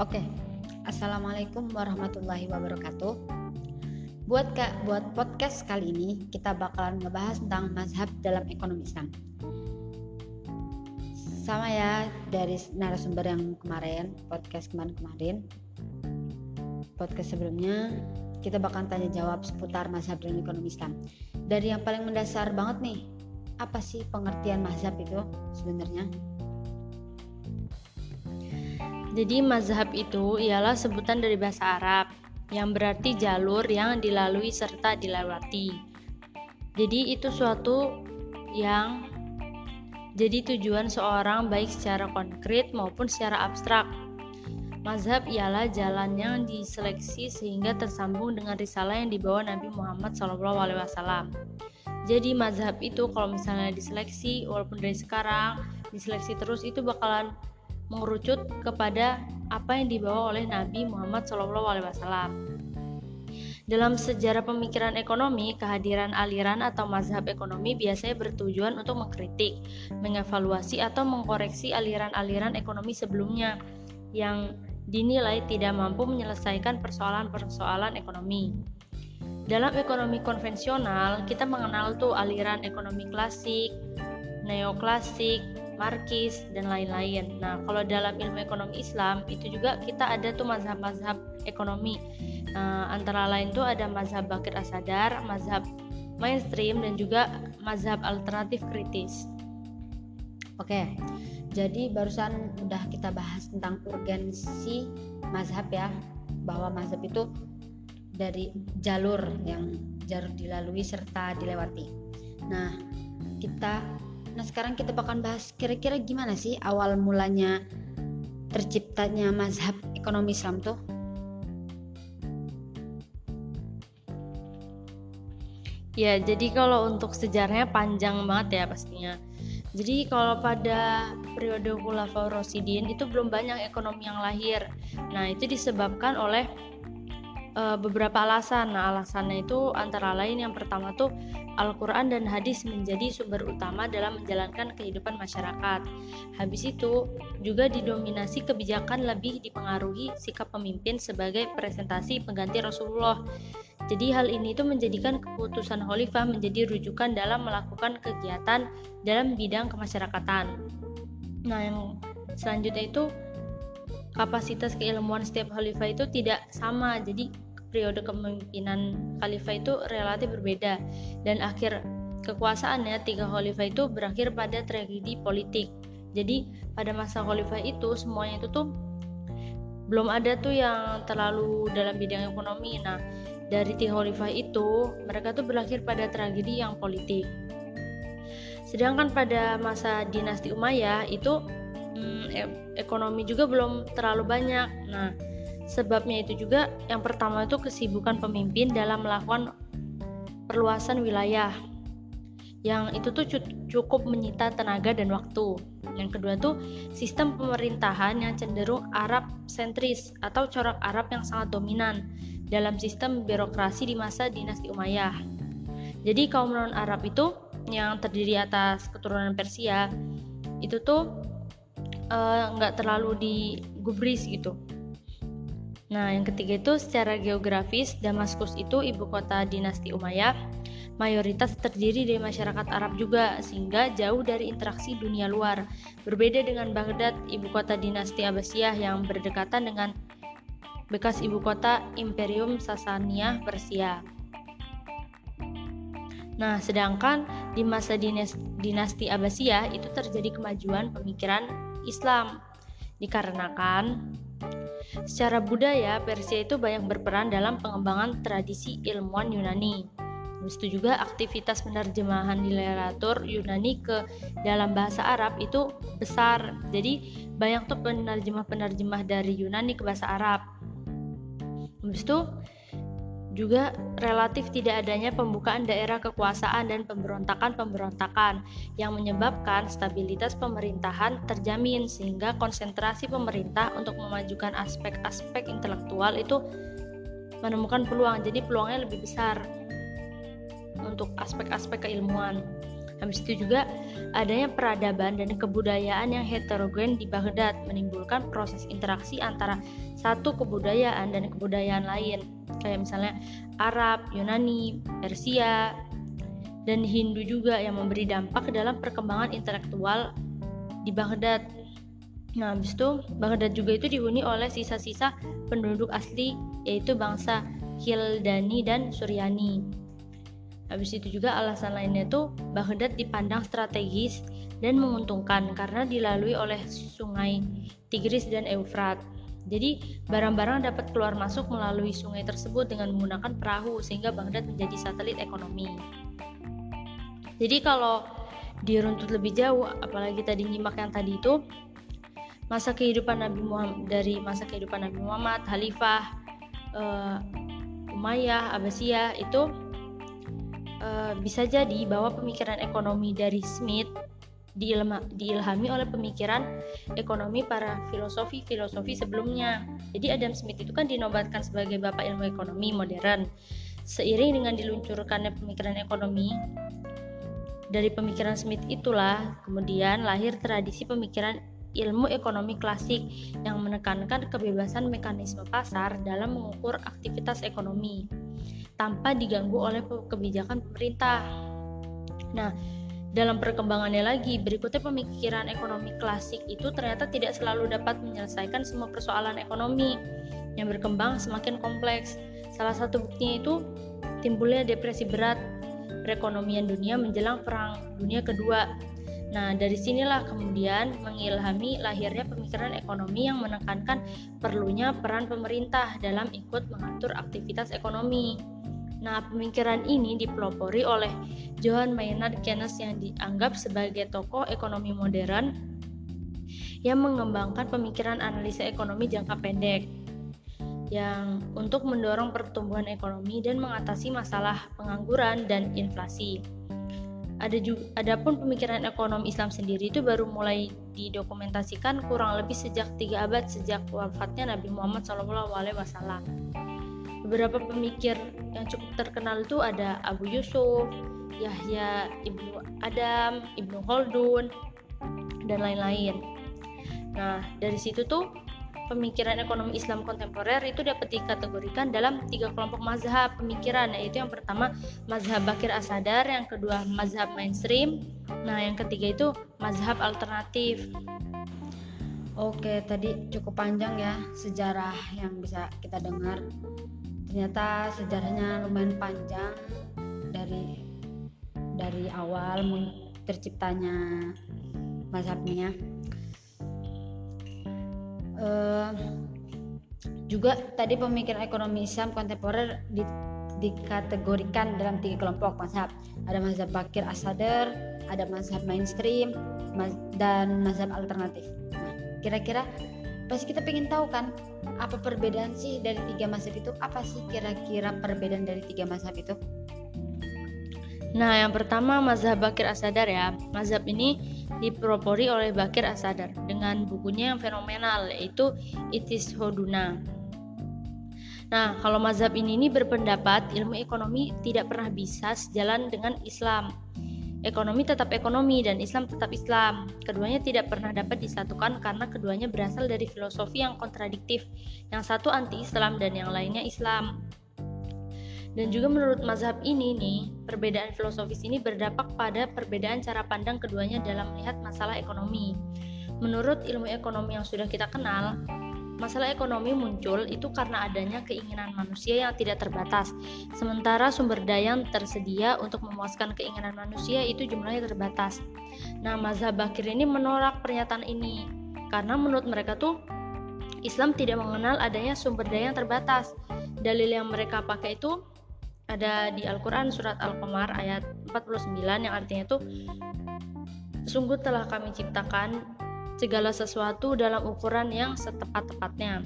Oke, assalamualaikum warahmatullahi wabarakatuh. Buat kak, buat podcast kali ini kita bakalan ngebahas tentang mazhab dalam ekonomi Islam. Sama ya dari narasumber yang kemarin, podcast kemarin-kemarin. Podcast sebelumnya kita bakalan tanya jawab seputar mazhab dalam ekonomi Islam. Dari yang paling mendasar banget nih, apa sih pengertian mazhab itu sebenarnya? Jadi mazhab itu ialah sebutan dari bahasa Arab yang berarti jalur yang dilalui serta dilewati. Jadi itu suatu yang jadi tujuan seorang baik secara konkret maupun secara abstrak. Mazhab ialah jalan yang diseleksi sehingga tersambung dengan risalah yang dibawa Nabi Muhammad SAW. Jadi mazhab itu kalau misalnya diseleksi walaupun dari sekarang diseleksi terus itu bakalan mengerucut kepada apa yang dibawa oleh Nabi Muhammad SAW. Dalam sejarah pemikiran ekonomi, kehadiran aliran atau mazhab ekonomi biasanya bertujuan untuk mengkritik, mengevaluasi atau mengkoreksi aliran-aliran ekonomi sebelumnya yang dinilai tidak mampu menyelesaikan persoalan-persoalan ekonomi. Dalam ekonomi konvensional, kita mengenal tuh aliran ekonomi klasik, neoklasik, markis dan lain-lain. Nah, kalau dalam ilmu ekonomi Islam itu juga kita ada tuh mazhab-mazhab ekonomi. Nah, antara lain tuh ada mazhab Bakir Asadar, mazhab mainstream dan juga mazhab alternatif kritis. Oke. Jadi barusan udah kita bahas tentang urgensi mazhab ya, bahwa mazhab itu dari jalur yang jalur dilalui serta dilewati. Nah, kita Nah sekarang kita bakal bahas kira-kira gimana sih awal mulanya terciptanya mazhab ekonomi Islam tuh? Ya, jadi kalau untuk sejarahnya panjang banget ya pastinya. Jadi kalau pada periode Khulafaur Rasyidin itu belum banyak ekonomi yang lahir. Nah, itu disebabkan oleh uh, beberapa alasan. Nah, alasannya itu antara lain yang pertama tuh Al-Qur'an dan hadis menjadi sumber utama dalam menjalankan kehidupan masyarakat. Habis itu juga didominasi kebijakan lebih dipengaruhi sikap pemimpin sebagai presentasi pengganti Rasulullah. Jadi hal ini itu menjadikan keputusan khalifah menjadi rujukan dalam melakukan kegiatan dalam bidang kemasyarakatan. Nah, yang selanjutnya itu kapasitas keilmuan setiap khalifah itu tidak sama jadi periode kepemimpinan khalifah itu relatif berbeda. Dan akhir kekuasaannya tiga khalifah itu berakhir pada tragedi politik. Jadi pada masa khalifah itu semuanya itu tuh belum ada tuh yang terlalu dalam bidang ekonomi. Nah dari tiga khalifah itu mereka tuh berakhir pada tragedi yang politik. Sedangkan pada masa dinasti Umayyah itu hmm, ekonomi juga belum terlalu banyak. Nah, sebabnya itu juga yang pertama itu kesibukan pemimpin dalam melakukan perluasan wilayah. Yang itu tuh cukup menyita tenaga dan waktu. Yang kedua tuh sistem pemerintahan yang cenderung Arab sentris atau corak Arab yang sangat dominan dalam sistem birokrasi di masa dinasti Umayyah. Jadi kaum non Arab itu yang terdiri atas keturunan Persia itu tuh Eh, nggak uh, terlalu digubris gitu. Nah, yang ketiga itu secara geografis Damaskus itu ibu kota dinasti Umayyah. Mayoritas terdiri dari masyarakat Arab juga sehingga jauh dari interaksi dunia luar. Berbeda dengan Baghdad, ibu kota dinasti Abbasiyah yang berdekatan dengan bekas ibu kota Imperium Sasaniyah Persia. Nah, sedangkan di masa dinasti Abbasiyah itu terjadi kemajuan pemikiran Islam dikarenakan secara budaya Persia itu banyak berperan dalam pengembangan tradisi ilmuwan Yunani. Habis itu juga aktivitas penerjemahan literatur Yunani ke dalam bahasa Arab itu besar. Jadi banyak tuh penerjemah-penerjemah dari Yunani ke bahasa Arab. Habis itu juga relatif tidak adanya pembukaan daerah kekuasaan dan pemberontakan-pemberontakan yang menyebabkan stabilitas pemerintahan terjamin sehingga konsentrasi pemerintah untuk memajukan aspek-aspek intelektual itu menemukan peluang jadi peluangnya lebih besar untuk aspek-aspek keilmuan Habis itu juga adanya peradaban dan kebudayaan yang heterogen di Baghdad menimbulkan proses interaksi antara satu kebudayaan dan kebudayaan lain kayak misalnya Arab, Yunani, Persia, dan Hindu juga yang memberi dampak dalam perkembangan intelektual di Baghdad. Nah, habis itu Baghdad juga itu dihuni oleh sisa-sisa penduduk asli yaitu bangsa Hildani dan Suryani. Habis itu juga alasan lainnya itu Baghdad dipandang strategis dan menguntungkan karena dilalui oleh sungai Tigris dan Eufrat. Jadi barang-barang dapat keluar masuk melalui sungai tersebut dengan menggunakan perahu sehingga Baghdad menjadi satelit ekonomi. Jadi kalau diruntut lebih jauh, apalagi tadi nyimak yang tadi itu masa kehidupan Nabi Muhammad dari masa kehidupan Nabi Muhammad, Khalifah, uh, Umayyah, Abbasiyah itu uh, bisa jadi bahwa pemikiran ekonomi dari Smith diilma, diilhami oleh pemikiran ekonomi para filosofi-filosofi sebelumnya. Jadi Adam Smith itu kan dinobatkan sebagai bapak ilmu ekonomi modern. Seiring dengan diluncurkannya pemikiran ekonomi dari pemikiran Smith itulah kemudian lahir tradisi pemikiran ilmu ekonomi klasik yang menekankan kebebasan mekanisme pasar dalam mengukur aktivitas ekonomi tanpa diganggu oleh kebijakan pemerintah. Nah, dalam perkembangannya lagi, berikutnya pemikiran ekonomi klasik itu ternyata tidak selalu dapat menyelesaikan semua persoalan ekonomi yang berkembang semakin kompleks. Salah satu buktinya itu timbulnya depresi berat perekonomian dunia menjelang Perang Dunia Kedua. Nah, dari sinilah kemudian mengilhami lahirnya pemikiran ekonomi yang menekankan perlunya peran pemerintah dalam ikut mengatur aktivitas ekonomi. Nah, pemikiran ini dipelopori oleh Johann Maynard Keynes yang dianggap sebagai tokoh ekonomi modern yang mengembangkan pemikiran analisa ekonomi jangka pendek yang untuk mendorong pertumbuhan ekonomi dan mengatasi masalah pengangguran dan inflasi. Ada juga, adapun pemikiran ekonomi Islam sendiri itu baru mulai didokumentasikan kurang lebih sejak tiga abad sejak wafatnya Nabi Muhammad SAW beberapa pemikir yang cukup terkenal itu ada Abu Yusuf, Yahya Ibnu Adam, Ibnu Khaldun, dan lain-lain. Nah, dari situ tuh pemikiran ekonomi Islam kontemporer itu dapat dikategorikan dalam tiga kelompok mazhab pemikiran yaitu yang pertama mazhab Bakir Asadar, yang kedua mazhab mainstream, nah yang ketiga itu mazhab alternatif. Oke, tadi cukup panjang ya sejarah yang bisa kita dengar ternyata sejarahnya lumayan panjang dari dari awal terciptanya mazhabnya uh, juga tadi pemikiran ekonomi Islam kontemporer di, dikategorikan dalam tiga kelompok. Mazhab ada mazhab Bakir Asadar ada mazhab mainstream dan mazhab alternatif. Nah kira-kira pasti kita pengen tahu kan apa perbedaan sih dari tiga mazhab itu? Apa sih kira-kira perbedaan dari tiga mazhab itu? Nah, yang pertama mazhab Bakir Asadar ya. Mazhab ini dipropori oleh Bakir Asadar dengan bukunya yang fenomenal yaitu Itis Hoduna. Nah, kalau mazhab ini, ini berpendapat ilmu ekonomi tidak pernah bisa sejalan dengan Islam. Ekonomi tetap ekonomi dan Islam tetap Islam. Keduanya tidak pernah dapat disatukan karena keduanya berasal dari filosofi yang kontradiktif. Yang satu anti-Islam dan yang lainnya Islam. Dan juga menurut mazhab ini nih, perbedaan filosofis ini berdampak pada perbedaan cara pandang keduanya dalam melihat masalah ekonomi. Menurut ilmu ekonomi yang sudah kita kenal, Masalah ekonomi muncul itu karena adanya keinginan manusia yang tidak terbatas, sementara sumber daya yang tersedia untuk memuaskan keinginan manusia itu jumlahnya terbatas. Nah, mazhab Bakir ini menolak pernyataan ini karena menurut mereka tuh Islam tidak mengenal adanya sumber daya yang terbatas. Dalil yang mereka pakai itu ada di Al-Qur'an surat Al-Qamar ayat 49 yang artinya itu sungguh telah kami ciptakan segala sesuatu dalam ukuran yang setepat-tepatnya.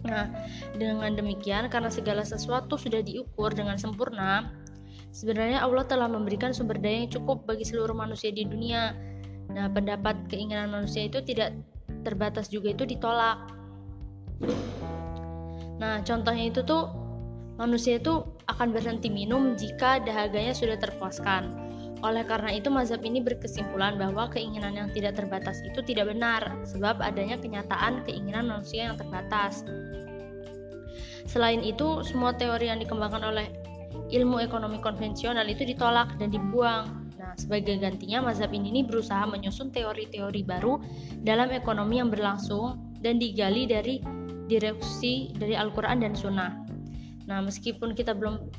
Nah, dengan demikian karena segala sesuatu sudah diukur dengan sempurna, sebenarnya Allah telah memberikan sumber daya yang cukup bagi seluruh manusia di dunia. Nah, pendapat keinginan manusia itu tidak terbatas juga itu ditolak. Nah, contohnya itu tuh manusia itu akan berhenti minum jika dahaganya sudah terpuaskan Oleh karena itu, mazhab ini berkesimpulan bahwa keinginan yang tidak terbatas itu tidak benar, sebab adanya kenyataan keinginan manusia yang terbatas. Selain itu, semua teori yang dikembangkan oleh ilmu ekonomi konvensional itu ditolak dan dibuang. Nah, sebagai gantinya, mazhab ini berusaha menyusun teori-teori baru dalam ekonomi yang berlangsung dan digali dari direksi dari Al-Quran dan Sunnah. Nah, meskipun kita belum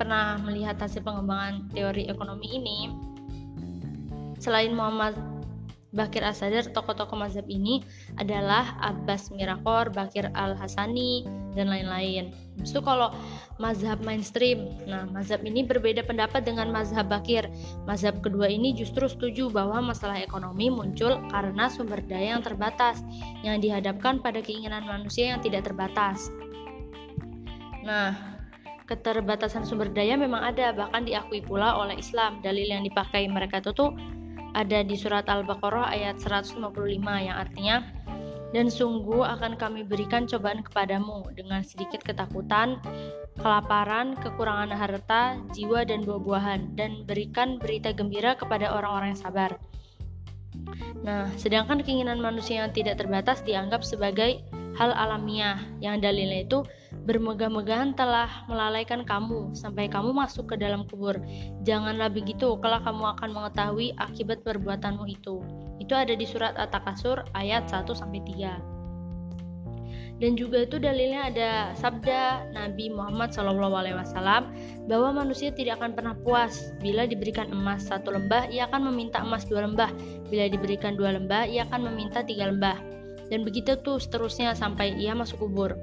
pernah melihat hasil pengembangan teori ekonomi ini, selain Muhammad Bakir Asadar, tokoh-tokoh mazhab ini adalah Abbas Mirakor, Bakir Al-Hasani, dan lain-lain. Itu kalau mazhab mainstream, nah mazhab ini berbeda pendapat dengan mazhab Bakir. Mazhab kedua ini justru setuju bahwa masalah ekonomi muncul karena sumber daya yang terbatas, yang dihadapkan pada keinginan manusia yang tidak terbatas. Nah, keterbatasan sumber daya memang ada, bahkan diakui pula oleh Islam. Dalil yang dipakai mereka itu tuh ada di surat Al-Baqarah ayat 155 yang artinya dan sungguh akan kami berikan cobaan kepadamu dengan sedikit ketakutan, kelaparan, kekurangan harta, jiwa dan buah-buahan dan berikan berita gembira kepada orang-orang yang sabar. Nah, sedangkan keinginan manusia yang tidak terbatas dianggap sebagai hal alamiah yang dalilnya itu bermegah-megahan telah melalaikan kamu sampai kamu masuk ke dalam kubur. Janganlah begitu, kalau kamu akan mengetahui akibat perbuatanmu itu. Itu ada di surat At-Takasur ayat 1 sampai 3 dan juga itu dalilnya ada sabda Nabi Muhammad SAW bahwa manusia tidak akan pernah puas bila diberikan emas satu lembah ia akan meminta emas dua lembah bila diberikan dua lembah ia akan meminta tiga lembah dan begitu tuh seterusnya sampai ia masuk kubur.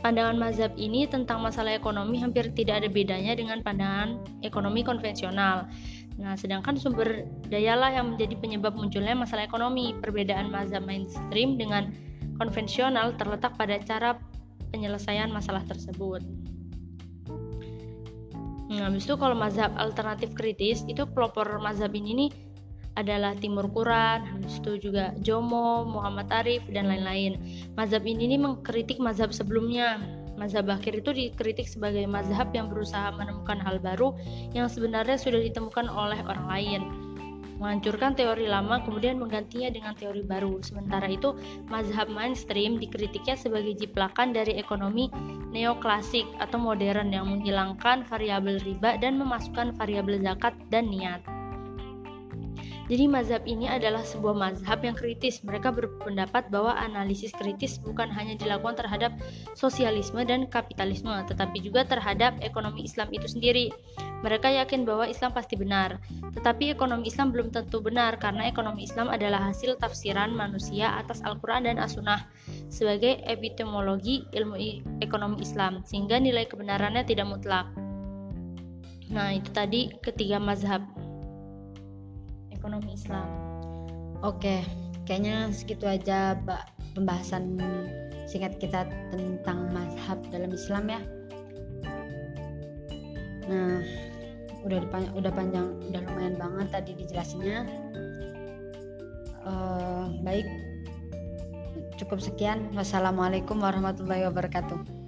Pandangan mazhab ini tentang masalah ekonomi hampir tidak ada bedanya dengan pandangan ekonomi konvensional. Nah, sedangkan sumber dayalah yang menjadi penyebab munculnya masalah ekonomi. Perbedaan mazhab mainstream dengan konvensional terletak pada cara penyelesaian masalah tersebut. Nah, habis itu kalau mazhab alternatif kritis, itu pelopor mazhab ini nih adalah Timur Quran, habis itu juga Jomo, Muhammad Arif dan lain-lain. Mazhab ini nih mengkritik mazhab sebelumnya. Mazhab akhir itu dikritik sebagai mazhab yang berusaha menemukan hal baru yang sebenarnya sudah ditemukan oleh orang lain. Menghancurkan teori lama kemudian menggantinya dengan teori baru. Sementara itu, mazhab mainstream dikritiknya sebagai jiplakan dari ekonomi neoklasik atau modern yang menghilangkan variabel riba dan memasukkan variabel zakat dan niat. Jadi mazhab ini adalah sebuah mazhab yang kritis. Mereka berpendapat bahwa analisis kritis bukan hanya dilakukan terhadap sosialisme dan kapitalisme, tetapi juga terhadap ekonomi Islam itu sendiri. Mereka yakin bahwa Islam pasti benar, tetapi ekonomi Islam belum tentu benar karena ekonomi Islam adalah hasil tafsiran manusia atas Al-Quran dan As-Sunnah sebagai epistemologi ilmu ekonomi Islam, sehingga nilai kebenarannya tidak mutlak. Nah, itu tadi ketiga mazhab ekonomi Islam. Oke, kayaknya segitu aja Mbak pembahasan singkat kita tentang mazhab dalam Islam ya. Nah, udah udah panjang, udah lumayan banget tadi dijelasinnya. Uh, baik, cukup sekian. Wassalamualaikum warahmatullahi wabarakatuh.